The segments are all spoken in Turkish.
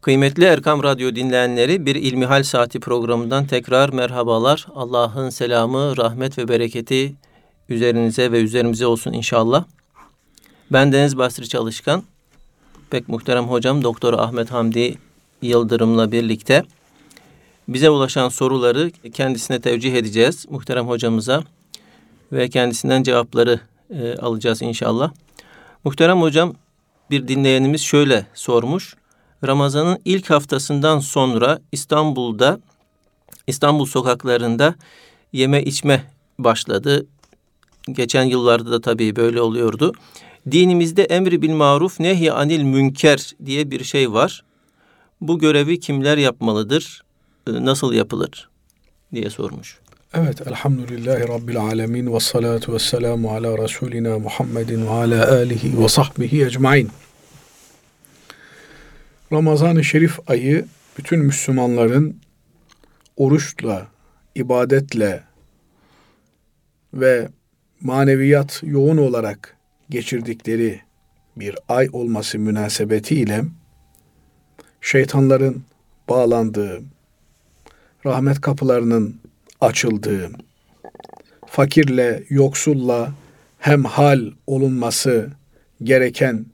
Kıymetli Erkam Radyo dinleyenleri bir İlmihal Saati programından tekrar merhabalar. Allah'ın selamı, rahmet ve bereketi üzerinize ve üzerimize olsun inşallah. Ben Deniz Basri Çalışkan, pek muhterem hocam Doktor Ahmet Hamdi Yıldırım'la birlikte bize ulaşan soruları kendisine tevcih edeceğiz muhterem hocamıza ve kendisinden cevapları e, alacağız inşallah. Muhterem hocam bir dinleyenimiz şöyle sormuş. Ramazan'ın ilk haftasından sonra İstanbul'da İstanbul sokaklarında yeme içme başladı. Geçen yıllarda da tabii böyle oluyordu. Dinimizde emri bil maruf nehy anil münker diye bir şey var. Bu görevi kimler yapmalıdır? Ee, nasıl yapılır? diye sormuş. Evet, elhamdülillahi rabbil alemin ve salatu ve selamu ala Resulina Muhammedin ve ala alihi ve sahbihi ecmain. Ramazan-ı Şerif ayı bütün Müslümanların oruçla, ibadetle ve maneviyat yoğun olarak geçirdikleri bir ay olması münasebetiyle şeytanların bağlandığı, rahmet kapılarının açıldığı, fakirle, yoksulla hemhal olunması gereken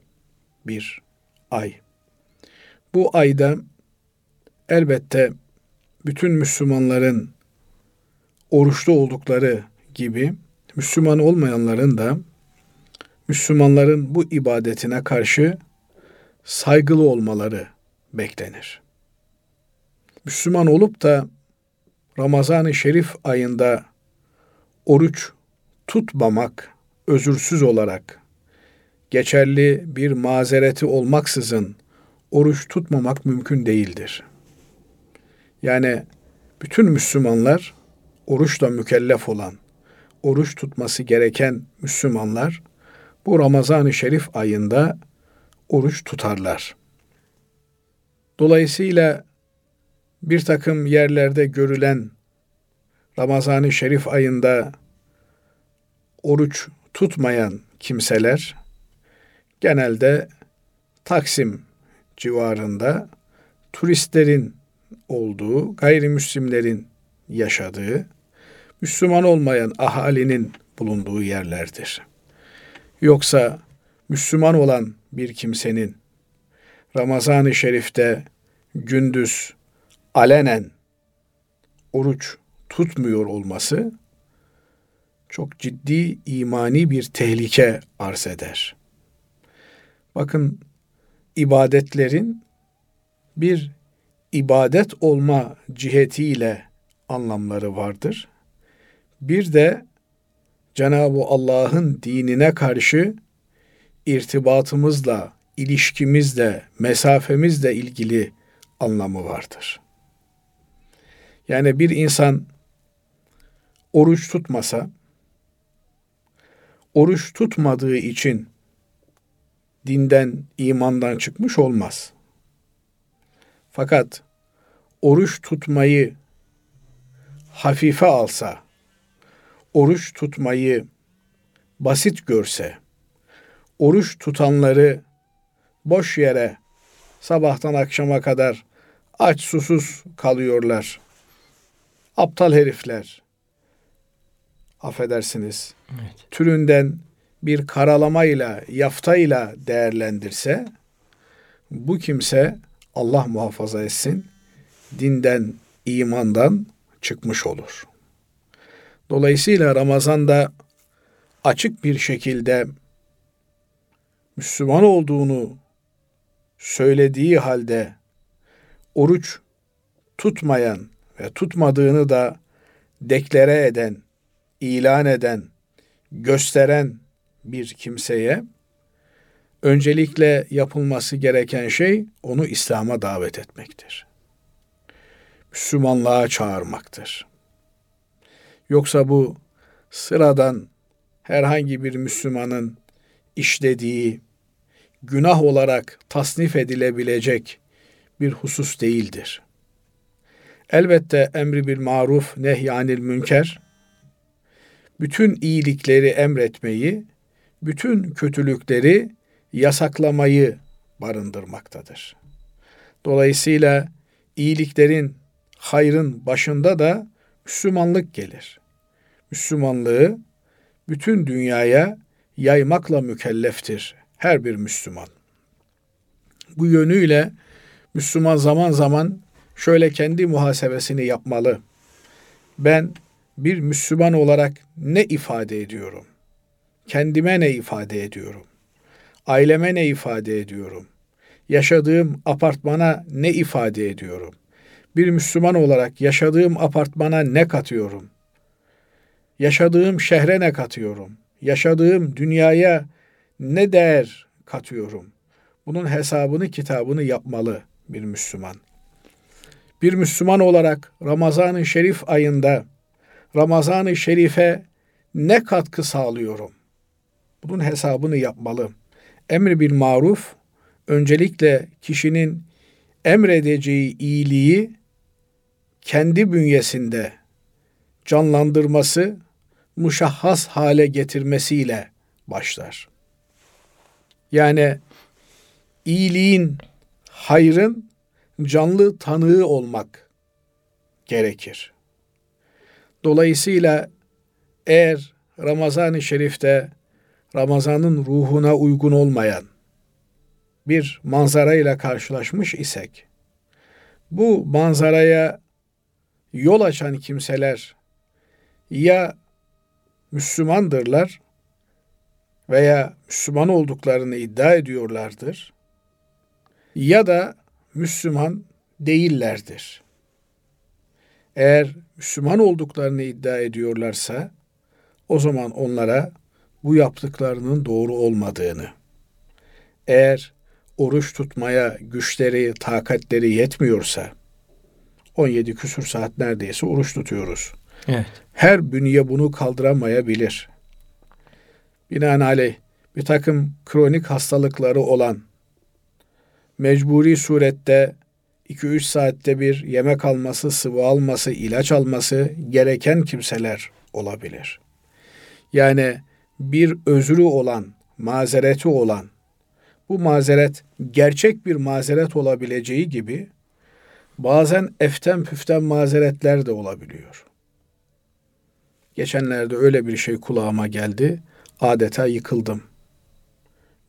bir ay. Bu ayda elbette bütün Müslümanların oruçlu oldukları gibi Müslüman olmayanların da Müslümanların bu ibadetine karşı saygılı olmaları beklenir. Müslüman olup da Ramazan-ı Şerif ayında oruç tutmamak özürsüz olarak geçerli bir mazereti olmaksızın oruç tutmamak mümkün değildir. Yani bütün Müslümanlar oruçla mükellef olan, oruç tutması gereken Müslümanlar bu Ramazan-ı Şerif ayında oruç tutarlar. Dolayısıyla bir takım yerlerde görülen Ramazan-ı Şerif ayında oruç tutmayan kimseler genelde Taksim civarında turistlerin olduğu, gayrimüslimlerin yaşadığı, Müslüman olmayan ahalinin bulunduğu yerlerdir. Yoksa Müslüman olan bir kimsenin Ramazan-ı Şerif'te gündüz alenen oruç tutmuyor olması çok ciddi imani bir tehlike arz eder. Bakın ibadetlerin bir ibadet olma cihetiyle anlamları vardır. Bir de Cenab-ı Allah'ın dinine karşı irtibatımızla, ilişkimizle, mesafemizle ilgili anlamı vardır. Yani bir insan oruç tutmasa, oruç tutmadığı için dinden, imandan çıkmış olmaz. Fakat oruç tutmayı hafife alsa, oruç tutmayı basit görse, oruç tutanları boş yere sabahtan akşama kadar aç susuz kalıyorlar. Aptal herifler. Affedersiniz. Evet. Türünden bir karalamayla, yaftayla değerlendirse bu kimse Allah muhafaza etsin dinden, imandan çıkmış olur. Dolayısıyla Ramazan'da açık bir şekilde Müslüman olduğunu söylediği halde oruç tutmayan ve tutmadığını da deklare eden, ilan eden, gösteren bir kimseye öncelikle yapılması gereken şey onu İslam'a davet etmektir. Müslümanlığa çağırmaktır. Yoksa bu sıradan herhangi bir Müslümanın işlediği günah olarak tasnif edilebilecek bir husus değildir. Elbette emri bil maruf nehyanil münker bütün iyilikleri emretmeyi bütün kötülükleri yasaklamayı barındırmaktadır. Dolayısıyla iyiliklerin, hayrın başında da Müslümanlık gelir. Müslümanlığı bütün dünyaya yaymakla mükelleftir her bir Müslüman. Bu yönüyle Müslüman zaman zaman şöyle kendi muhasebesini yapmalı. Ben bir Müslüman olarak ne ifade ediyorum? Kendime ne ifade ediyorum? Aileme ne ifade ediyorum? Yaşadığım apartmana ne ifade ediyorum? Bir Müslüman olarak yaşadığım apartmana ne katıyorum? Yaşadığım şehre ne katıyorum? Yaşadığım dünyaya ne değer katıyorum? Bunun hesabını, kitabını yapmalı bir Müslüman. Bir Müslüman olarak Ramazan-ı Şerif ayında Ramazan-ı Şerif'e ne katkı sağlıyorum? Bunun hesabını yapmalı. Emri bil maruf öncelikle kişinin emredeceği iyiliği kendi bünyesinde canlandırması, muşahhas hale getirmesiyle başlar. Yani iyiliğin, hayrın canlı tanığı olmak gerekir. Dolayısıyla eğer Ramazan-ı Şerif'te Ramazan'ın ruhuna uygun olmayan bir manzara ile karşılaşmış isek, bu manzaraya yol açan kimseler ya Müslümandırlar veya Müslüman olduklarını iddia ediyorlardır ya da Müslüman değillerdir. Eğer Müslüman olduklarını iddia ediyorlarsa o zaman onlara bu yaptıklarının doğru olmadığını, eğer oruç tutmaya güçleri, takatleri yetmiyorsa, 17 küsur saat neredeyse oruç tutuyoruz. Evet. Her bünye bunu kaldıramayabilir. Binaenaleyh bir takım kronik hastalıkları olan, mecburi surette 2-3 saatte bir yemek alması, sıvı alması, ilaç alması gereken kimseler olabilir. Yani bir özrü olan, mazereti olan, bu mazeret gerçek bir mazeret olabileceği gibi bazen eften püften mazeretler de olabiliyor. Geçenlerde öyle bir şey kulağıma geldi. Adeta yıkıldım.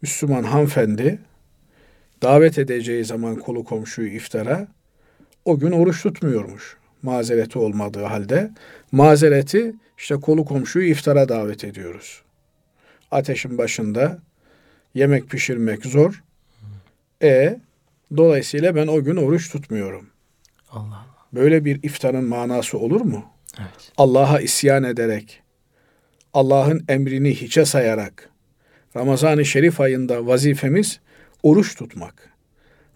Müslüman hanımefendi davet edeceği zaman kolu komşuyu iftara o gün oruç tutmuyormuş. Mazereti olmadığı halde mazereti işte kolu komşuyu iftara davet ediyoruz. Ateşin başında yemek pişirmek zor. E dolayısıyla ben o gün oruç tutmuyorum. Allah Allah. Böyle bir iftarın manası olur mu? Evet. Allah'a isyan ederek, Allah'ın emrini hiçe sayarak, Ramazan-ı Şerif ayında vazifemiz oruç tutmak.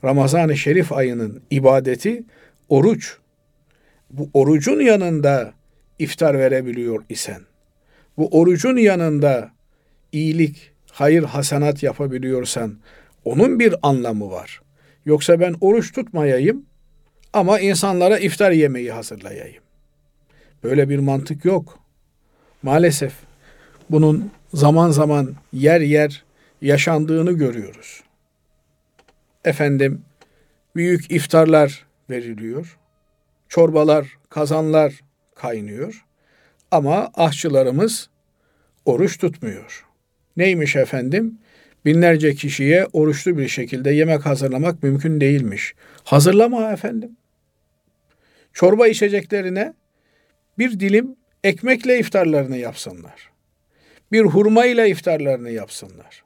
Ramazan-ı Şerif ayının ibadeti oruç. Bu orucun yanında iftar verebiliyor isen, bu orucun yanında iyilik, hayır, hasenat yapabiliyorsan onun bir anlamı var. Yoksa ben oruç tutmayayım ama insanlara iftar yemeği hazırlayayım. Böyle bir mantık yok. Maalesef bunun zaman zaman yer yer yaşandığını görüyoruz. Efendim büyük iftarlar veriliyor. Çorbalar, kazanlar kaynıyor. Ama aşçılarımız oruç tutmuyor. Neymiş efendim? Binlerce kişiye oruçlu bir şekilde yemek hazırlamak mümkün değilmiş. Hazırlama efendim. Çorba içeceklerine bir dilim ekmekle iftarlarını yapsınlar. Bir hurma ile iftarlarını yapsınlar.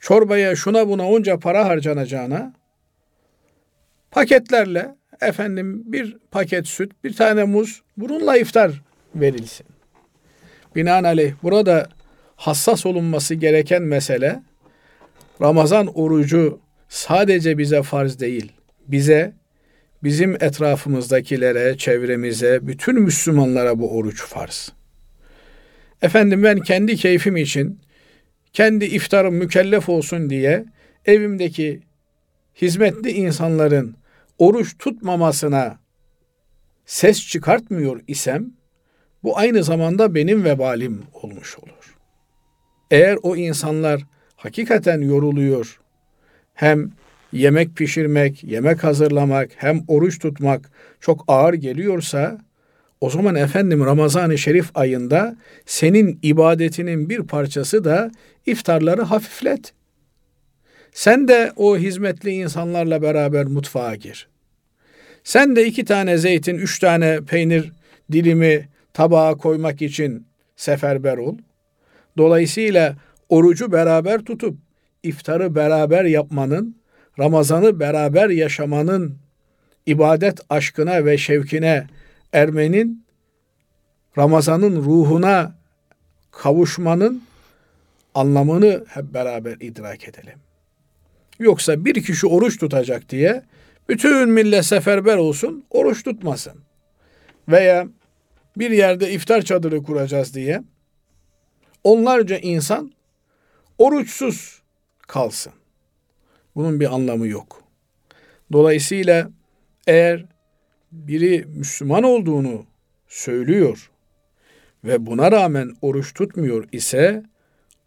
Çorbaya şuna buna onca para harcanacağına paketlerle efendim bir paket süt, bir tane muz bununla iftar verilsin. Binaenaleyh burada hassas olunması gereken mesele Ramazan orucu sadece bize farz değil, bize, bizim etrafımızdakilere, çevremize, bütün Müslümanlara bu oruç farz. Efendim ben kendi keyfim için, kendi iftarım mükellef olsun diye evimdeki hizmetli insanların oruç tutmamasına ses çıkartmıyor isem, bu aynı zamanda benim vebalim olmuş olur. Eğer o insanlar hakikaten yoruluyor, hem yemek pişirmek, yemek hazırlamak, hem oruç tutmak çok ağır geliyorsa o zaman efendim Ramazan-ı Şerif ayında senin ibadetinin bir parçası da iftarları hafiflet. Sen de o hizmetli insanlarla beraber mutfağa gir. Sen de iki tane zeytin, üç tane peynir dilimi tabağa koymak için seferber ol. Dolayısıyla orucu beraber tutup iftarı beraber yapmanın, Ramazan'ı beraber yaşamanın ibadet aşkına ve şevkine ermenin Ramazan'ın ruhuna kavuşmanın anlamını hep beraber idrak edelim. Yoksa bir kişi oruç tutacak diye bütün millet seferber olsun, oruç tutmasın. Veya bir yerde iftar çadırı kuracağız diye onlarca insan oruçsuz kalsın. Bunun bir anlamı yok. Dolayısıyla eğer biri Müslüman olduğunu söylüyor ve buna rağmen oruç tutmuyor ise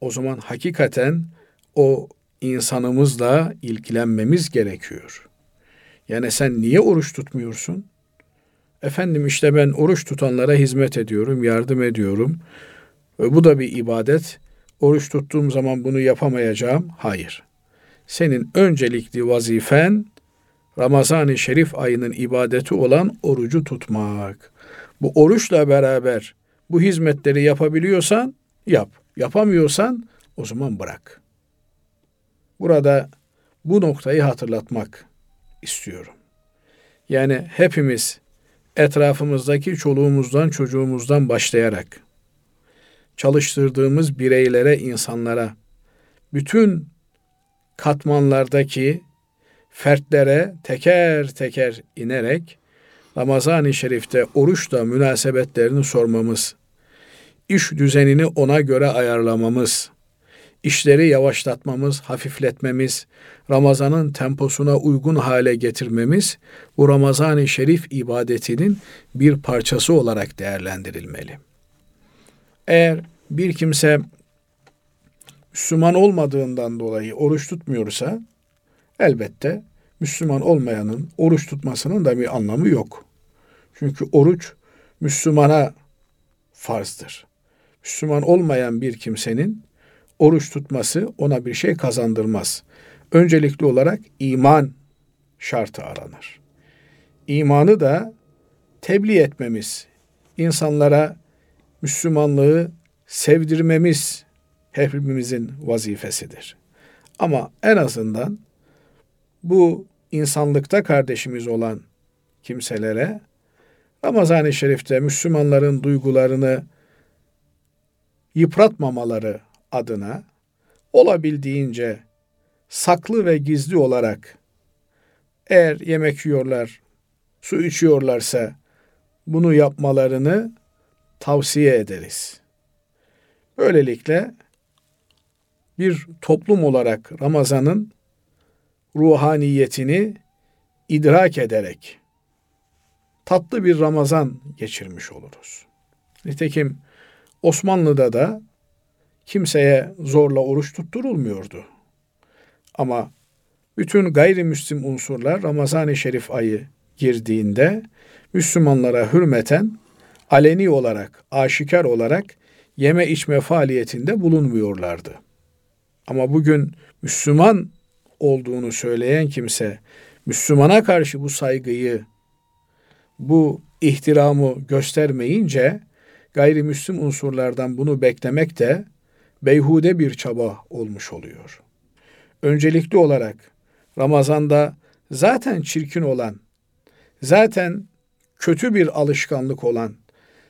o zaman hakikaten o insanımızla ilgilenmemiz gerekiyor. Yani sen niye oruç tutmuyorsun? Efendim işte ben oruç tutanlara hizmet ediyorum, yardım ediyorum. Ve bu da bir ibadet. Oruç tuttuğum zaman bunu yapamayacağım. Hayır. Senin öncelikli vazifen Ramazan-ı Şerif ayının ibadeti olan orucu tutmak. Bu oruçla beraber bu hizmetleri yapabiliyorsan yap. Yapamıyorsan o zaman bırak. Burada bu noktayı hatırlatmak istiyorum. Yani hepimiz etrafımızdaki çoluğumuzdan çocuğumuzdan başlayarak çalıştırdığımız bireylere, insanlara, bütün katmanlardaki fertlere teker teker inerek Ramazan-ı Şerif'te oruçla münasebetlerini sormamız, iş düzenini ona göre ayarlamamız, işleri yavaşlatmamız, hafifletmemiz, Ramazan'ın temposuna uygun hale getirmemiz bu Ramazan-ı Şerif ibadetinin bir parçası olarak değerlendirilmeli. Eğer bir kimse Müslüman olmadığından dolayı oruç tutmuyorsa elbette Müslüman olmayanın oruç tutmasının da bir anlamı yok. Çünkü oruç Müslümana farzdır. Müslüman olmayan bir kimsenin oruç tutması ona bir şey kazandırmaz. Öncelikli olarak iman şartı aranır. İmanı da tebliğ etmemiz, insanlara Müslümanlığı sevdirmemiz hepimizin vazifesidir. Ama en azından bu insanlıkta kardeşimiz olan kimselere Ramazan-ı Şerif'te Müslümanların duygularını yıpratmamaları adına olabildiğince saklı ve gizli olarak eğer yemek yiyorlar, su içiyorlarsa bunu yapmalarını tavsiye ederiz. Böylelikle bir toplum olarak Ramazan'ın ruhaniyetini idrak ederek tatlı bir Ramazan geçirmiş oluruz. Nitekim Osmanlı'da da kimseye zorla oruç tutturulmuyordu. Ama bütün gayrimüslim unsurlar Ramazan-ı Şerif ayı girdiğinde Müslümanlara hürmeten aleni olarak, aşikar olarak yeme içme faaliyetinde bulunmuyorlardı. Ama bugün Müslüman olduğunu söyleyen kimse Müslümana karşı bu saygıyı, bu ihtiramı göstermeyince gayrimüslim unsurlardan bunu beklemek de beyhude bir çaba olmuş oluyor. Öncelikli olarak Ramazan'da zaten çirkin olan, zaten kötü bir alışkanlık olan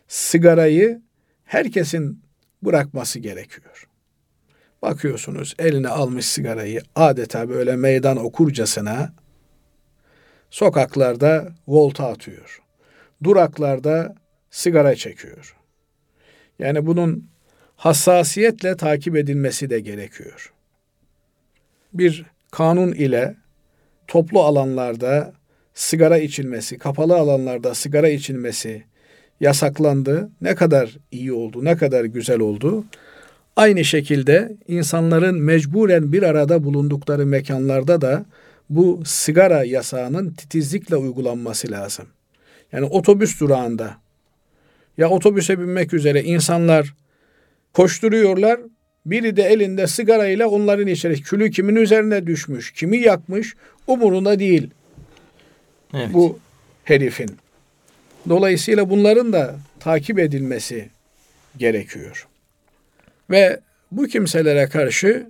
sigarayı herkesin bırakması gerekiyor. Bakıyorsunuz eline almış sigarayı adeta böyle meydan okurcasına sokaklarda volta atıyor. Duraklarda sigara çekiyor. Yani bunun hassasiyetle takip edilmesi de gerekiyor. Bir kanun ile toplu alanlarda sigara içilmesi, kapalı alanlarda sigara içilmesi yasaklandı. Ne kadar iyi oldu, ne kadar güzel oldu. Aynı şekilde insanların mecburen bir arada bulundukları mekanlarda da bu sigara yasağının titizlikle uygulanması lazım. Yani otobüs durağında ya otobüse binmek üzere insanlar koşturuyorlar. Biri de elinde sigarayla onların içeri külü kimin üzerine düşmüş, kimi yakmış umurunda değil. Evet. Bu herifin. Dolayısıyla bunların da takip edilmesi gerekiyor. Ve bu kimselere karşı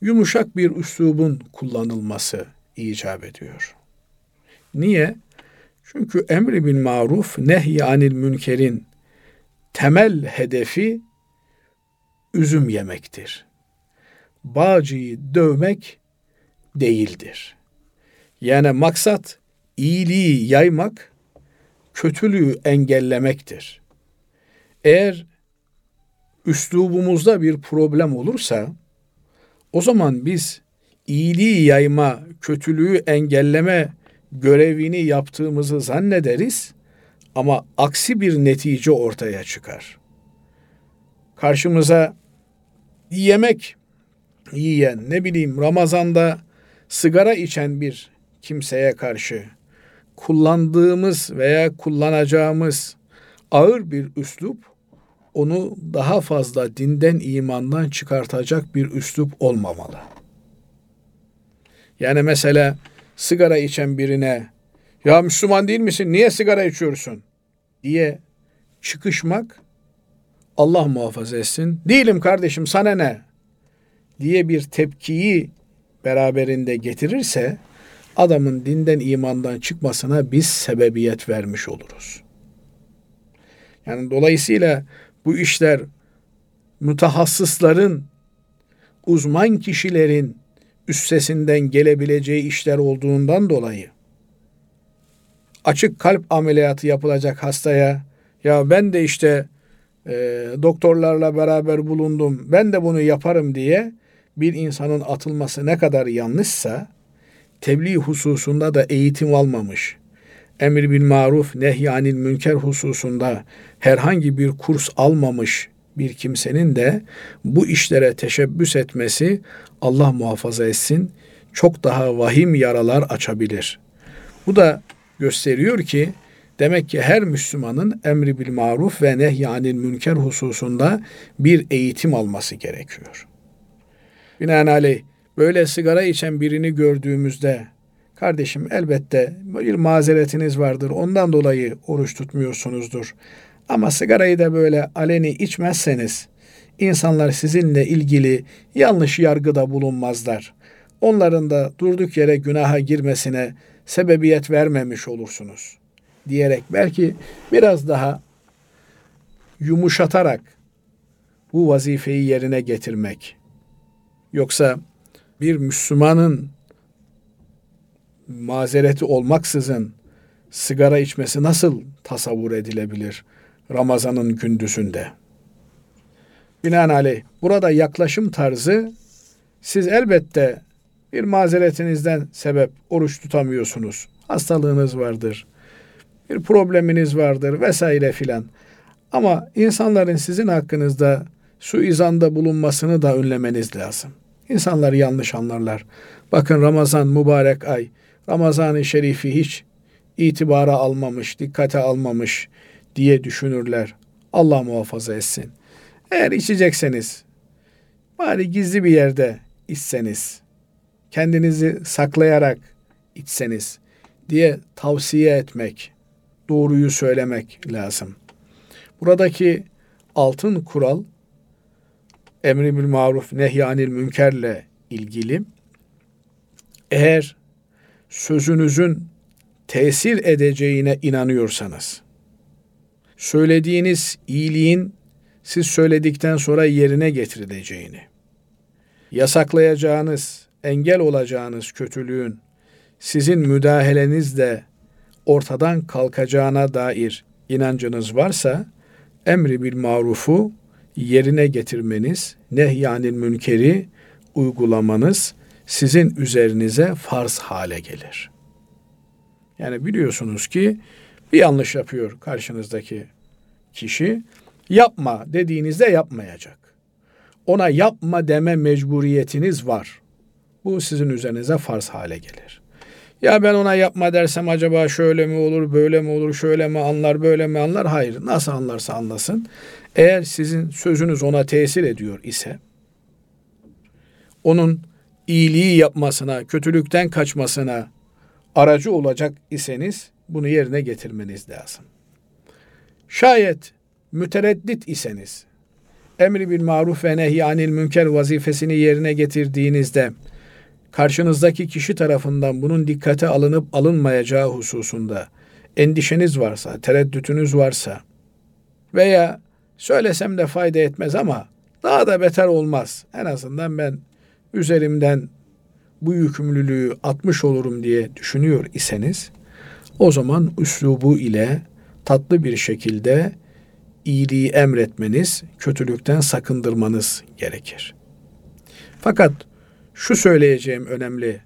yumuşak bir üslubun kullanılması icap ediyor. Niye? Çünkü emri bin maruf, nehy anil münkerin temel hedefi üzüm yemektir. Bağcıyı dövmek değildir. Yani maksat iyiliği yaymak, kötülüğü engellemektir. Eğer üslubumuzda bir problem olursa o zaman biz iyiliği yayma, kötülüğü engelleme görevini yaptığımızı zannederiz ama aksi bir netice ortaya çıkar. Karşımıza yemek yiyen, ne bileyim Ramazan'da sigara içen bir kimseye karşı kullandığımız veya kullanacağımız ağır bir üslup onu daha fazla dinden imandan çıkartacak bir üslup olmamalı. Yani mesela sigara içen birine ya Müslüman değil misin niye sigara içiyorsun diye çıkışmak Allah muhafaza etsin. Değilim kardeşim sana ne diye bir tepkiyi beraberinde getirirse adamın dinden imandan çıkmasına biz sebebiyet vermiş oluruz. Yani dolayısıyla bu işler mütehassısların, uzman kişilerin üstesinden gelebileceği işler olduğundan dolayı açık kalp ameliyatı yapılacak hastaya ya ben de işte e, doktorlarla beraber bulundum ben de bunu yaparım diye bir insanın atılması ne kadar yanlışsa tebliğ hususunda da eğitim almamış, emir bil maruf nehyanil münker hususunda herhangi bir kurs almamış bir kimsenin de bu işlere teşebbüs etmesi Allah muhafaza etsin çok daha vahim yaralar açabilir. Bu da gösteriyor ki demek ki her Müslümanın emri bil maruf ve nehyanil münker hususunda bir eğitim alması gerekiyor. Binaenaleyh böyle sigara içen birini gördüğümüzde kardeşim elbette bir mazeretiniz vardır. Ondan dolayı oruç tutmuyorsunuzdur. Ama sigarayı da böyle aleni içmezseniz insanlar sizinle ilgili yanlış yargıda bulunmazlar. Onların da durduk yere günaha girmesine sebebiyet vermemiş olursunuz diyerek belki biraz daha yumuşatarak bu vazifeyi yerine getirmek. Yoksa bir Müslümanın mazereti olmaksızın sigara içmesi nasıl tasavvur edilebilir Ramazan'ın gündüzünde? Binaenaleyh burada yaklaşım tarzı siz elbette bir mazeretinizden sebep oruç tutamıyorsunuz. Hastalığınız vardır. Bir probleminiz vardır vesaire filan. Ama insanların sizin hakkınızda suizanda bulunmasını da önlemeniz lazım. İnsanlar yanlış anlarlar. Bakın Ramazan mübarek ay. Ramazan-ı Şerifi hiç itibara almamış, dikkate almamış diye düşünürler. Allah muhafaza etsin. Eğer içecekseniz bari gizli bir yerde içseniz, kendinizi saklayarak içseniz diye tavsiye etmek, doğruyu söylemek lazım. Buradaki altın kural emri bil maruf nehyanil münkerle ilgili. Eğer sözünüzün tesir edeceğine inanıyorsanız, söylediğiniz iyiliğin siz söyledikten sonra yerine getirileceğini, yasaklayacağınız, engel olacağınız kötülüğün sizin müdahalenizle ortadan kalkacağına dair inancınız varsa emri bil marufu yerine getirmeniz, nehyanil münkeri uygulamanız sizin üzerinize farz hale gelir. Yani biliyorsunuz ki bir yanlış yapıyor karşınızdaki kişi. Yapma dediğinizde yapmayacak. Ona yapma deme mecburiyetiniz var. Bu sizin üzerinize farz hale gelir. Ya ben ona yapma dersem acaba şöyle mi olur, böyle mi olur, şöyle mi anlar, böyle mi anlar? Hayır. Nasıl anlarsa anlasın. Eğer sizin sözünüz ona tesir ediyor ise onun iyiliği yapmasına, kötülükten kaçmasına aracı olacak iseniz bunu yerine getirmeniz lazım. Şayet mütereddit iseniz, emri bil maruf ve nehyanil münker vazifesini yerine getirdiğinizde karşınızdaki kişi tarafından bunun dikkate alınıp alınmayacağı hususunda endişeniz varsa, tereddütünüz varsa veya söylesem de fayda etmez ama daha da beter olmaz. En azından ben üzerimden bu yükümlülüğü atmış olurum diye düşünüyor iseniz o zaman üslubu ile tatlı bir şekilde iyiliği emretmeniz, kötülükten sakındırmanız gerekir. Fakat şu söyleyeceğim önemli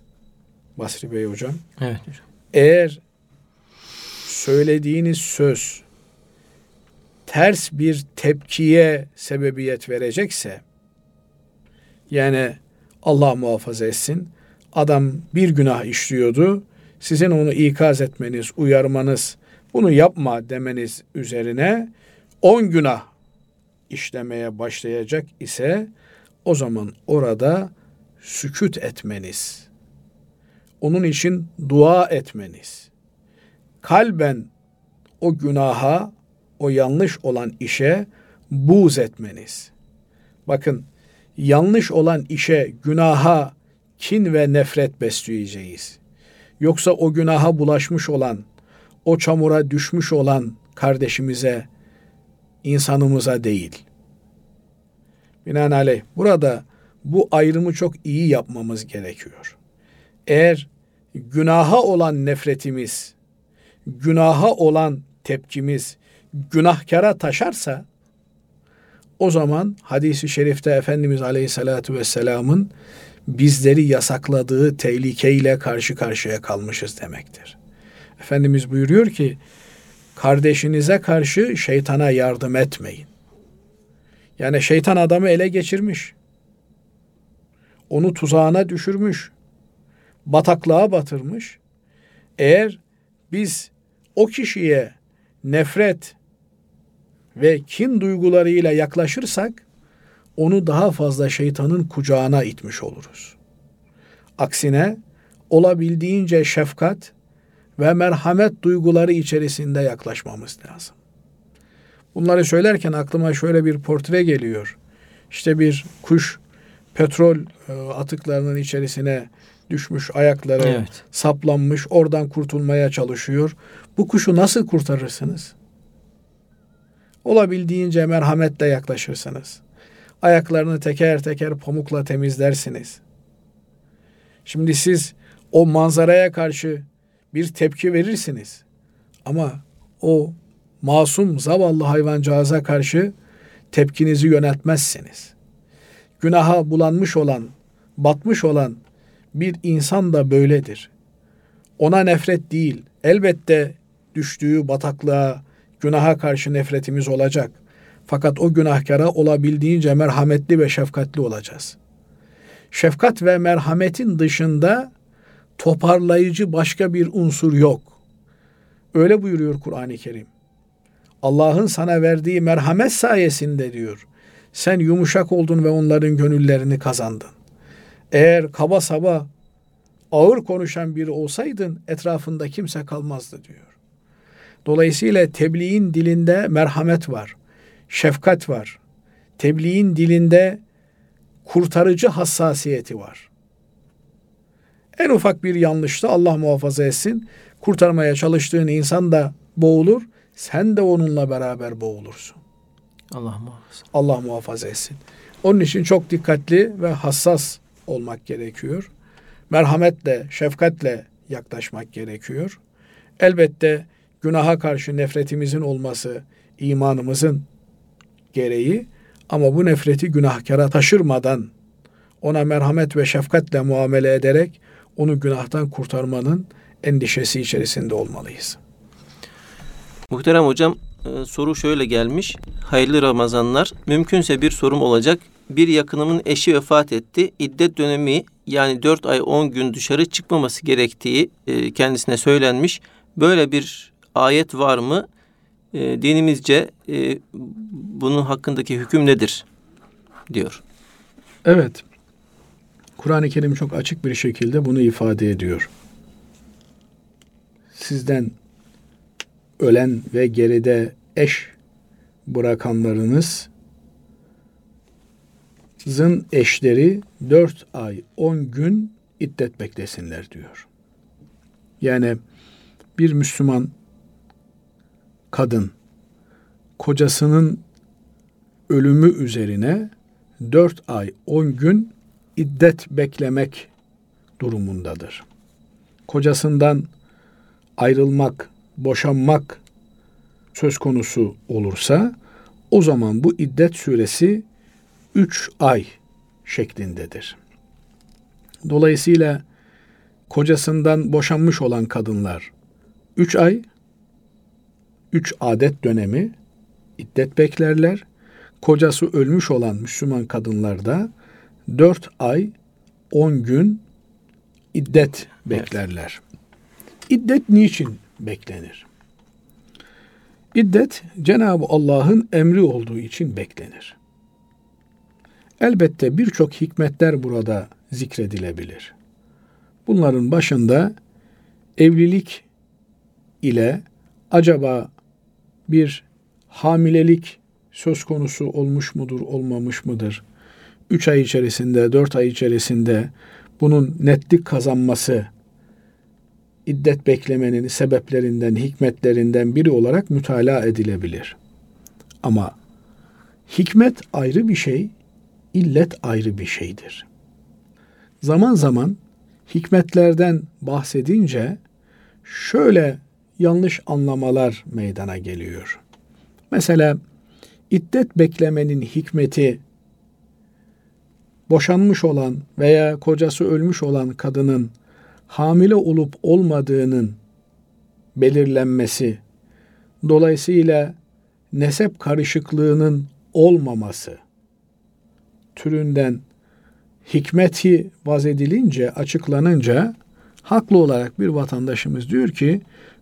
Basri Bey hocam. Evet hocam. Eğer söylediğiniz söz ters bir tepkiye sebebiyet verecekse yani Allah muhafaza etsin adam bir günah işliyordu sizin onu ikaz etmeniz, uyarmanız, bunu yapma demeniz üzerine on günah işlemeye başlayacak ise o zaman orada sükut etmeniz, onun için dua etmeniz, kalben o günaha, o yanlış olan işe buz etmeniz. Bakın yanlış olan işe, günaha kin ve nefret besleyeceğiz. Yoksa o günaha bulaşmış olan, o çamura düşmüş olan kardeşimize, insanımıza değil. Binaenaleyh burada bu ayrımı çok iyi yapmamız gerekiyor. Eğer günaha olan nefretimiz, günaha olan tepkimiz günahkara taşarsa o zaman hadisi şerifte Efendimiz Aleyhisselatü Vesselam'ın bizleri yasakladığı tehlikeyle karşı karşıya kalmışız demektir. Efendimiz buyuruyor ki kardeşinize karşı şeytana yardım etmeyin. Yani şeytan adamı ele geçirmiş. Onu tuzağına düşürmüş. Bataklığa batırmış. Eğer biz o kişiye nefret ve kin duygularıyla yaklaşırsak onu daha fazla şeytanın kucağına itmiş oluruz. Aksine olabildiğince şefkat ve merhamet duyguları içerisinde yaklaşmamız lazım. Bunları söylerken aklıma şöyle bir portre geliyor. İşte bir kuş petrol e, atıklarının içerisine düşmüş, ayakları evet. saplanmış, oradan kurtulmaya çalışıyor. Bu kuşu nasıl kurtarırsınız? Olabildiğince merhametle yaklaşırsınız. Ayaklarını teker teker pamukla temizlersiniz. Şimdi siz o manzaraya karşı bir tepki verirsiniz. Ama o masum zavallı hayvancağıza karşı tepkinizi yöneltmezsiniz. Günaha bulanmış olan, batmış olan bir insan da böyledir. Ona nefret değil, elbette düştüğü bataklığa, günaha karşı nefretimiz olacak. Fakat o günahkara olabildiğince merhametli ve şefkatli olacağız. Şefkat ve merhametin dışında toparlayıcı başka bir unsur yok. Öyle buyuruyor Kur'an-ı Kerim. Allah'ın sana verdiği merhamet sayesinde diyor. Sen yumuşak oldun ve onların gönüllerini kazandın. Eğer kaba saba ağır konuşan biri olsaydın etrafında kimse kalmazdı diyor. Dolayısıyla tebliğin dilinde merhamet var, şefkat var. Tebliğin dilinde kurtarıcı hassasiyeti var. En ufak bir yanlışta Allah muhafaza etsin, kurtarmaya çalıştığın insan da boğulur, sen de onunla beraber boğulursun. Allah muhafaza. Allah muhafaza etsin. Onun için çok dikkatli ve hassas olmak gerekiyor. Merhametle, şefkatle yaklaşmak gerekiyor. Elbette günaha karşı nefretimizin olması imanımızın gereği ama bu nefreti günahkara taşırmadan ona merhamet ve şefkatle muamele ederek onu günahtan kurtarmanın endişesi içerisinde olmalıyız. Muhterem hocam e, soru şöyle gelmiş. Hayırlı Ramazanlar. Mümkünse bir sorum olacak. bir yakınımın eşi vefat etti. İddet dönemi yani 4 ay 10 gün dışarı çıkmaması gerektiği e, kendisine söylenmiş. Böyle bir ayet var mı? E, dinimizce e, bunun hakkındaki hüküm nedir? diyor. Evet. Kur'an-ı Kerim çok açık bir şekilde bunu ifade ediyor. Sizden ölen ve geride eş bırakanlarınız zın eşleri dört ay on gün iddet beklesinler diyor. Yani bir Müslüman kadın kocasının ölümü üzerine dört ay on gün iddet beklemek durumundadır. Kocasından ayrılmak, boşanmak söz konusu olursa o zaman bu iddet süresi üç ay şeklindedir. Dolayısıyla kocasından boşanmış olan kadınlar üç ay, üç adet dönemi iddet beklerler. Kocası ölmüş olan Müslüman kadınlar da dört ay on gün iddet beklerler. İddet niçin beklenir? İddet Cenab-ı Allah'ın emri olduğu için beklenir. Elbette birçok hikmetler burada zikredilebilir. Bunların başında evlilik ile acaba bir hamilelik söz konusu olmuş mudur, olmamış mıdır? Üç ay içerisinde, dört ay içerisinde bunun netlik kazanması iddet beklemenin sebeplerinden, hikmetlerinden biri olarak mütalaa edilebilir. Ama hikmet ayrı bir şey, illet ayrı bir şeydir. Zaman zaman hikmetlerden bahsedince şöyle yanlış anlamalar meydana geliyor. Mesela iddet beklemenin hikmeti boşanmış olan veya kocası ölmüş olan kadının hamile olup olmadığının belirlenmesi, dolayısıyla nesep karışıklığının olmaması türünden hikmeti vaz edilince, açıklanınca haklı olarak bir vatandaşımız diyor ki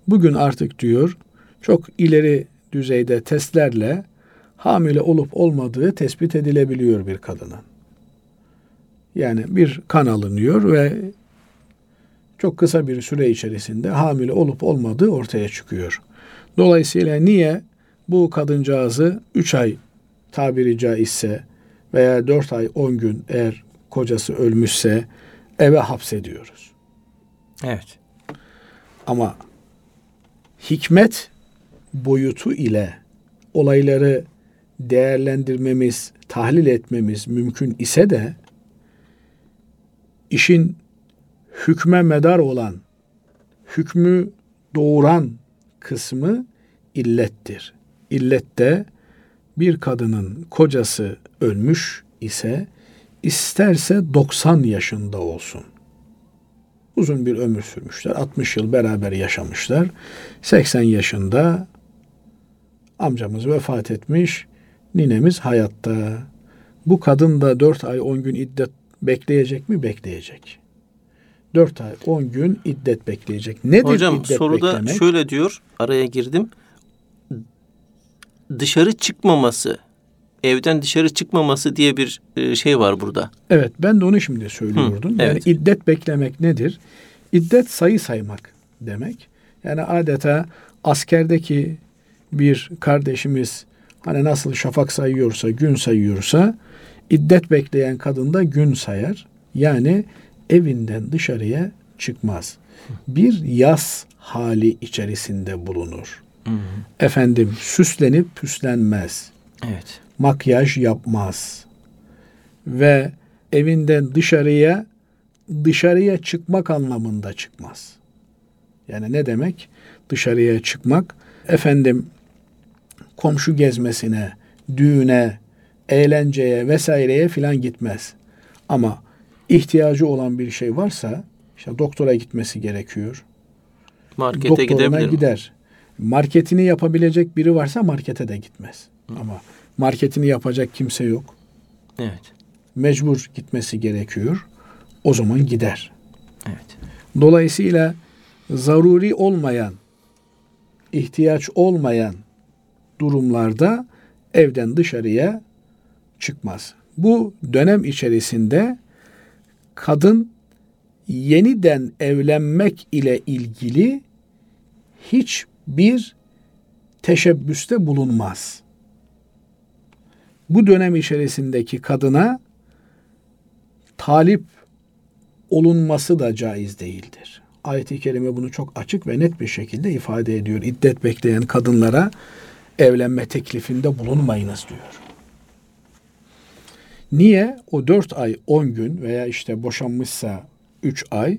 bugün artık diyor çok ileri düzeyde testlerle hamile olup olmadığı tespit edilebiliyor bir kadının. Yani bir kan alınıyor ve çok kısa bir süre içerisinde hamile olup olmadığı ortaya çıkıyor. Dolayısıyla niye bu kadıncağızı 3 ay tabiri caizse veya 4 ay 10 gün eğer kocası ölmüşse eve hapsediyoruz. Evet. Ama hikmet boyutu ile olayları değerlendirmemiz, tahlil etmemiz mümkün ise de işin hükme medar olan, hükmü doğuran kısmı illettir. İllette bir kadının kocası ölmüş ise isterse 90 yaşında olsun. Uzun bir ömür sürmüşler. 60 yıl beraber yaşamışlar. 80 yaşında amcamız vefat etmiş. Ninemiz hayatta. Bu kadın da 4 ay 10 gün iddet bekleyecek mi? Bekleyecek. 4 ay 10 gün iddet bekleyecek. Nedir Hocam iddet soruda beklemek? şöyle diyor araya girdim. Dışarı çıkmaması, evden dışarı çıkmaması diye bir e, şey var burada. Evet ben de onu şimdi söylüyordum. Hı, yani evet. iddet beklemek nedir? İddet sayı saymak demek. Yani adeta askerdeki bir kardeşimiz hani nasıl şafak sayıyorsa, gün sayıyorsa iddet bekleyen kadın da gün sayar. Yani evinden dışarıya çıkmaz. Bir yaz hali içerisinde bulunur. Efendim süslenip püslenmez. Evet. Makyaj yapmaz. Ve evinden dışarıya dışarıya çıkmak anlamında çıkmaz. Yani ne demek? Dışarıya çıkmak efendim komşu gezmesine, düğüne, eğlenceye vesaireye filan gitmez. Ama ihtiyacı olan bir şey varsa işte doktora gitmesi gerekiyor. Markete Doktoruna gidebilir. gider. Marketini yapabilecek biri varsa markete de gitmez. Ama marketini yapacak kimse yok. Evet. mecbur gitmesi gerekiyor. O zaman gider. Evet. Dolayısıyla zaruri olmayan, ihtiyaç olmayan durumlarda evden dışarıya çıkmaz. Bu dönem içerisinde kadın yeniden evlenmek ile ilgili hiçbir teşebbüste bulunmaz. Bu dönem içerisindeki kadına talip olunması da caiz değildir. Ayet-i kerime bunu çok açık ve net bir şekilde ifade ediyor. İddet bekleyen kadınlara evlenme teklifinde bulunmayınız diyor. Niye? O dört ay on gün veya işte boşanmışsa üç ay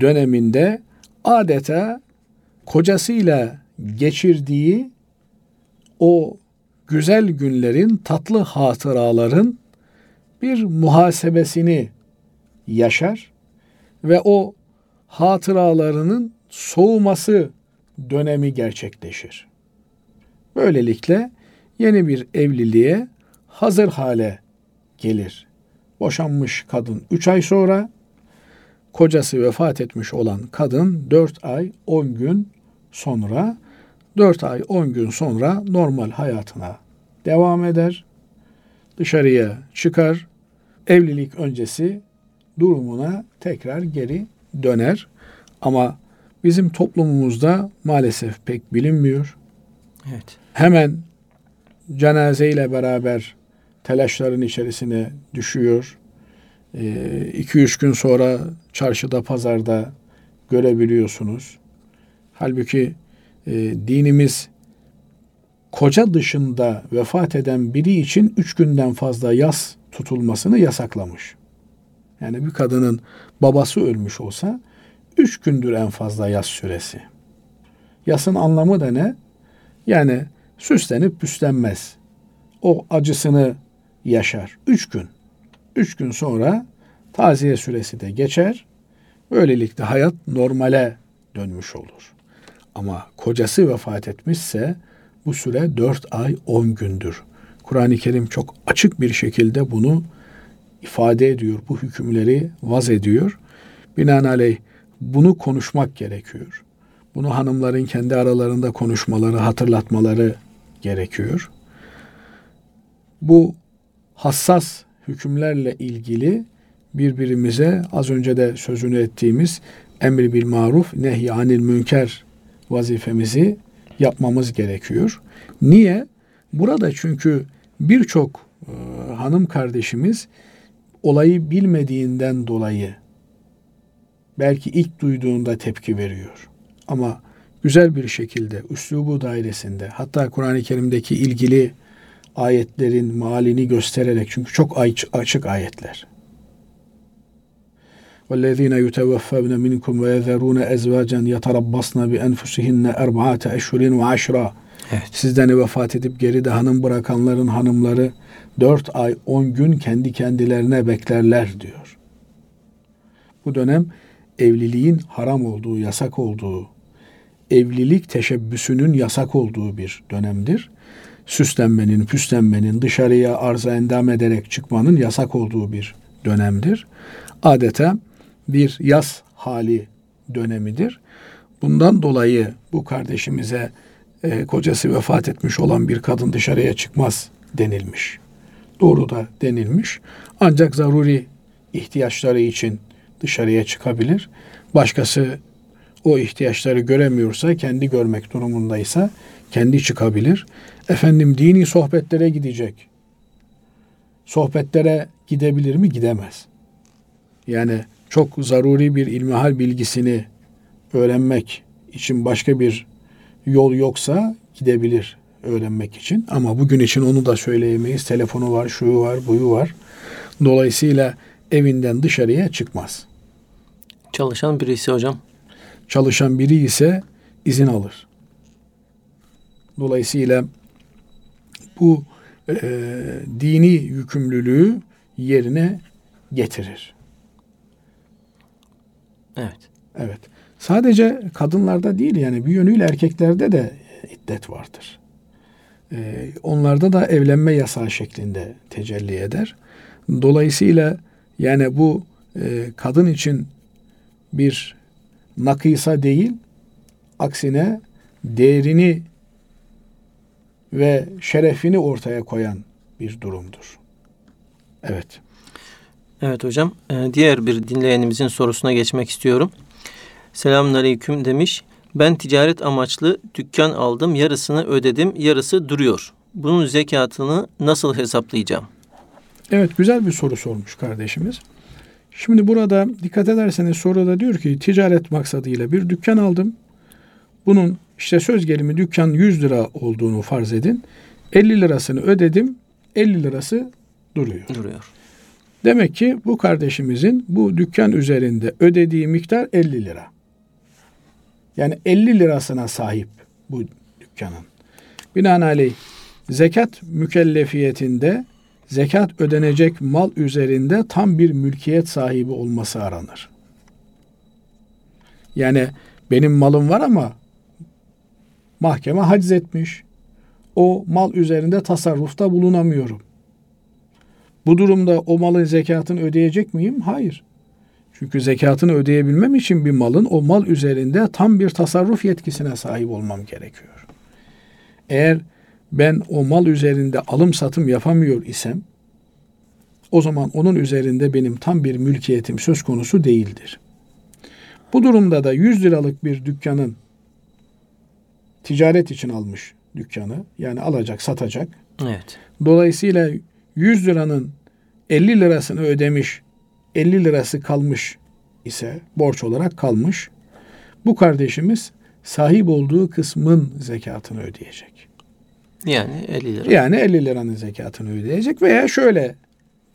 döneminde adeta kocasıyla geçirdiği o güzel günlerin, tatlı hatıraların bir muhasebesini yaşar ve o hatıralarının soğuması dönemi gerçekleşir. Böylelikle yeni bir evliliğe hazır hale gelir. Boşanmış kadın 3 ay sonra, kocası vefat etmiş olan kadın 4 ay 10 gün sonra 4 ay 10 gün sonra normal hayatına devam eder. Dışarıya çıkar. Evlilik öncesi durumuna tekrar geri döner. Ama bizim toplumumuzda maalesef pek bilinmiyor. Evet. Hemen cenazeyle beraber telaşların içerisine düşüyor. 2-3 ee, gün sonra çarşıda, pazarda görebiliyorsunuz. Halbuki e, dinimiz koca dışında vefat eden biri için üç günden fazla yas tutulmasını yasaklamış. Yani bir kadının babası ölmüş olsa üç gündür en fazla yas süresi. Yasın anlamı da ne? Yani süslenip püslenmez. O acısını yaşar. Üç gün. Üç gün sonra taziye süresi de geçer. Böylelikle hayat normale dönmüş olur. Ama kocası vefat etmişse bu süre dört ay on gündür. Kur'an-ı Kerim çok açık bir şekilde bunu ifade ediyor. Bu hükümleri vaz ediyor. Binaenaleyh bunu konuşmak gerekiyor. Bunu hanımların kendi aralarında konuşmaları, hatırlatmaları gerekiyor. Bu hassas hükümlerle ilgili birbirimize az önce de sözünü ettiğimiz emri bil maruf, nehy anil münker vazifemizi yapmamız gerekiyor. Niye? Burada çünkü birçok e, hanım kardeşimiz olayı bilmediğinden dolayı belki ilk duyduğunda tepki veriyor. Ama güzel bir şekilde üslubu dairesinde hatta Kur'an-ı Kerim'deki ilgili ayetlerin malini göstererek çünkü çok açık ayetler. وَالَّذ۪ينَ يُتَوَفَّوْنَ مِنْكُمْ وَيَذَرُونَ اَزْوَاجًا يَتَرَبَّصْنَ بِاَنْفُسِهِنَّ اَرْبَعَةَ اَشْهُرٍ وَعَشْرًا Evet. Sizden vefat edip geride hanım bırakanların hanımları dört ay on gün kendi kendilerine beklerler diyor. Bu dönem evliliğin haram olduğu, yasak olduğu, evlilik teşebbüsünün yasak olduğu bir dönemdir. Süslenmenin, püslenmenin, dışarıya arza endam ederek çıkmanın yasak olduğu bir dönemdir. Adeta bir yaz hali dönemidir. Bundan dolayı bu kardeşimize e, kocası vefat etmiş olan bir kadın dışarıya çıkmaz denilmiş. Doğru da denilmiş. Ancak zaruri ihtiyaçları için dışarıya çıkabilir. Başkası o ihtiyaçları göremiyorsa, kendi görmek durumundaysa kendi çıkabilir. Efendim dini sohbetlere gidecek. Sohbetlere gidebilir mi? Gidemez. Yani çok zaruri bir ilmihal bilgisini öğrenmek için başka bir yol yoksa gidebilir öğrenmek için. Ama bugün için onu da söyleyemeyiz. Telefonu var, şuyu var, buyu var. Dolayısıyla evinden dışarıya çıkmaz. Çalışan birisi hocam. Çalışan biri ise izin alır. Dolayısıyla bu e, dini yükümlülüğü yerine getirir. Evet. Evet. Sadece kadınlarda değil yani bir yönüyle erkeklerde de iddet vardır. Ee, onlarda da evlenme yasağı şeklinde tecelli eder. Dolayısıyla yani bu e, kadın için bir nakisa değil, aksine değerini ve şerefini ortaya koyan bir durumdur. Evet. Evet hocam. Ee, diğer bir dinleyenimizin sorusuna geçmek istiyorum. Selamun aleyküm demiş. Ben ticaret amaçlı dükkan aldım. Yarısını ödedim. Yarısı duruyor. Bunun zekatını nasıl hesaplayacağım? Evet güzel bir soru sormuş kardeşimiz. Şimdi burada dikkat ederseniz soruda diyor ki ticaret maksadıyla bir dükkan aldım. Bunun işte söz gelimi dükkan 100 lira olduğunu farz edin. 50 lirasını ödedim. 50 lirası duruyor. Duruyor. Demek ki bu kardeşimizin bu dükkan üzerinde ödediği miktar 50 lira. Yani 50 lirasına sahip bu dükkanın. Binaenaleyh zekat mükellefiyetinde zekat ödenecek mal üzerinde tam bir mülkiyet sahibi olması aranır. Yani benim malım var ama mahkeme haciz etmiş. O mal üzerinde tasarrufta bulunamıyorum. Bu durumda o malın zekatını ödeyecek miyim? Hayır. Çünkü zekatını ödeyebilmem için bir malın o mal üzerinde tam bir tasarruf yetkisine sahip olmam gerekiyor. Eğer ben o mal üzerinde alım satım yapamıyor isem o zaman onun üzerinde benim tam bir mülkiyetim söz konusu değildir. Bu durumda da 100 liralık bir dükkanın ticaret için almış dükkanı yani alacak satacak. Evet. Dolayısıyla 100 liranın 50 lirasını ödemiş 50 lirası kalmış ise borç olarak kalmış. Bu kardeşimiz sahip olduğu kısmın zekatını ödeyecek. Yani 50 lira. Yani 50 liranın zekatını ödeyecek veya şöyle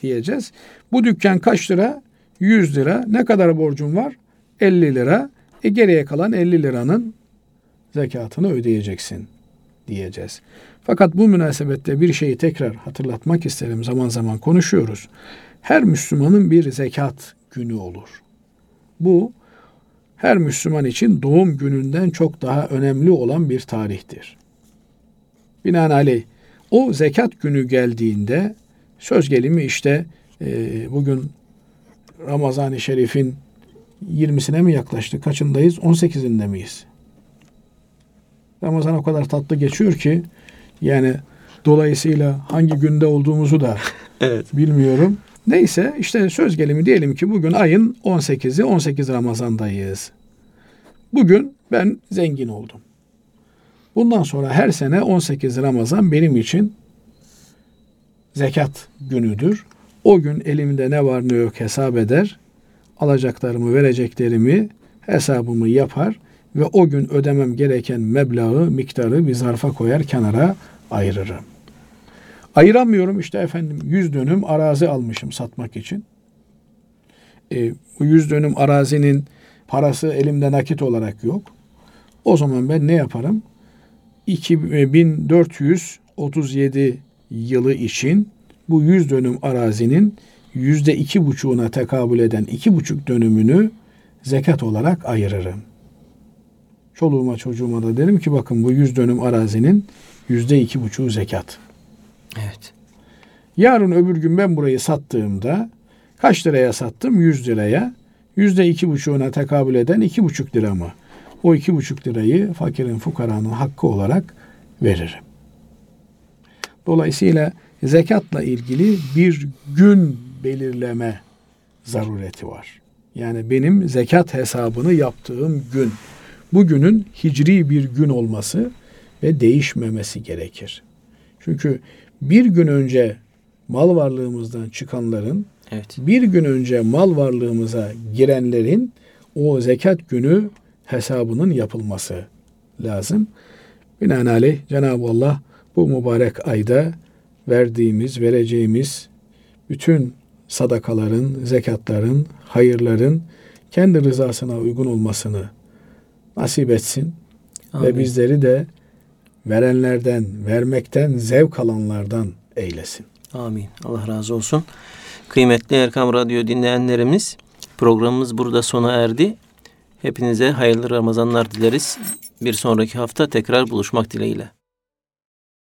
diyeceğiz. Bu dükkan kaç lira? 100 lira. Ne kadar borcum var? 50 lira. E geriye kalan 50 liranın zekatını ödeyeceksin diyeceğiz. Fakat bu münasebette bir şeyi tekrar hatırlatmak isterim. Zaman zaman konuşuyoruz. Her Müslümanın bir zekat günü olur. Bu her Müslüman için doğum gününden çok daha önemli olan bir tarihtir. Binaenaleyh o zekat günü geldiğinde söz gelimi işte e, bugün Ramazan-ı Şerif'in 20'sine mi yaklaştı? Kaçındayız? 18'inde miyiz? Ramazan o kadar tatlı geçiyor ki yani dolayısıyla hangi günde olduğumuzu da evet. bilmiyorum. Neyse işte söz gelimi diyelim ki bugün ayın 18'i 18 Ramazan'dayız. Bugün ben zengin oldum. Bundan sonra her sene 18 Ramazan benim için zekat günüdür. O gün elimde ne var ne yok hesap eder. Alacaklarımı, vereceklerimi, hesabımı yapar ve o gün ödemem gereken meblağı, miktarı bir zarfa koyar, kenara ayırırım. Ayıramıyorum işte efendim 100 dönüm arazi almışım satmak için. E, bu 100 dönüm arazinin parası elimde nakit olarak yok. O zaman ben ne yaparım? 1437 yılı için bu 100 dönüm arazinin yüzde iki buçuğuna tekabül eden iki buçuk dönümünü zekat olarak ayırırım. Çoluğuma çocuğuma da derim ki bakın bu 100 dönüm arazinin yüzde iki buçuğu zekat. Evet. Yarın öbür gün ben burayı sattığımda kaç liraya sattım? 100 liraya. Yüzde iki buçuğuna tekabül eden iki buçuk lira mı? O iki buçuk lirayı fakirin fukaranın hakkı olarak veririm. Dolayısıyla zekatla ilgili bir gün belirleme zarureti var. Yani benim zekat hesabını yaptığım gün, bugünün hicri bir gün olması ve değişmemesi gerekir. Çünkü bir gün önce mal varlığımızdan çıkanların, evet. bir gün önce mal varlığımıza girenlerin o zekat günü hesabının yapılması lazım. Binaenaleyh Cenab-ı Allah bu mübarek ayda verdiğimiz, vereceğimiz bütün sadakaların, zekatların, hayırların kendi rızasına uygun olmasını nasip etsin. Amin. Ve bizleri de verenlerden, vermekten zevk alanlardan eylesin. Amin. Allah razı olsun. Kıymetli Erkam Radyo dinleyenlerimiz programımız burada sona erdi. Hepinize hayırlı Ramazanlar dileriz. Bir sonraki hafta tekrar buluşmak dileğiyle.